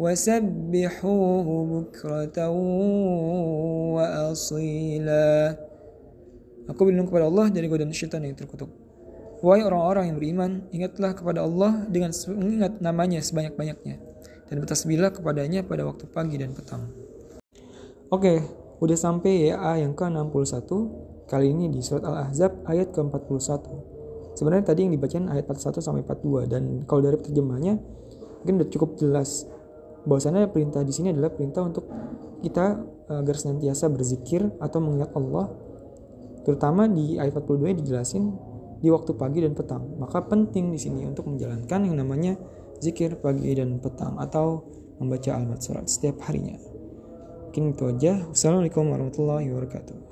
وسبحوه بكرة وأصيلا Aku berlindung kepada Allah dari godaan syaitan yang terkutuk. Wahai orang-orang yang beriman, ingatlah kepada Allah dengan mengingat namanya sebanyak-banyaknya. Dan bertasbihlah kepadanya pada waktu pagi dan petang. Oke, udah sampai ya yang ke-61. Kali ini di surat Al-Ahzab ayat ke-41. Sebenarnya tadi yang dibacain ayat 41 sampai 42 dan kalau dari terjemahnya mungkin udah cukup jelas bahwasannya perintah di sini adalah perintah untuk kita eh, agar senantiasa berzikir atau mengingat Allah terutama di ayat 42 dijelasin di waktu pagi dan petang. Maka penting di sini untuk menjalankan yang namanya zikir pagi dan petang atau membaca almat surat setiap harinya. Mungkin itu aja. Wassalamualaikum warahmatullahi wabarakatuh.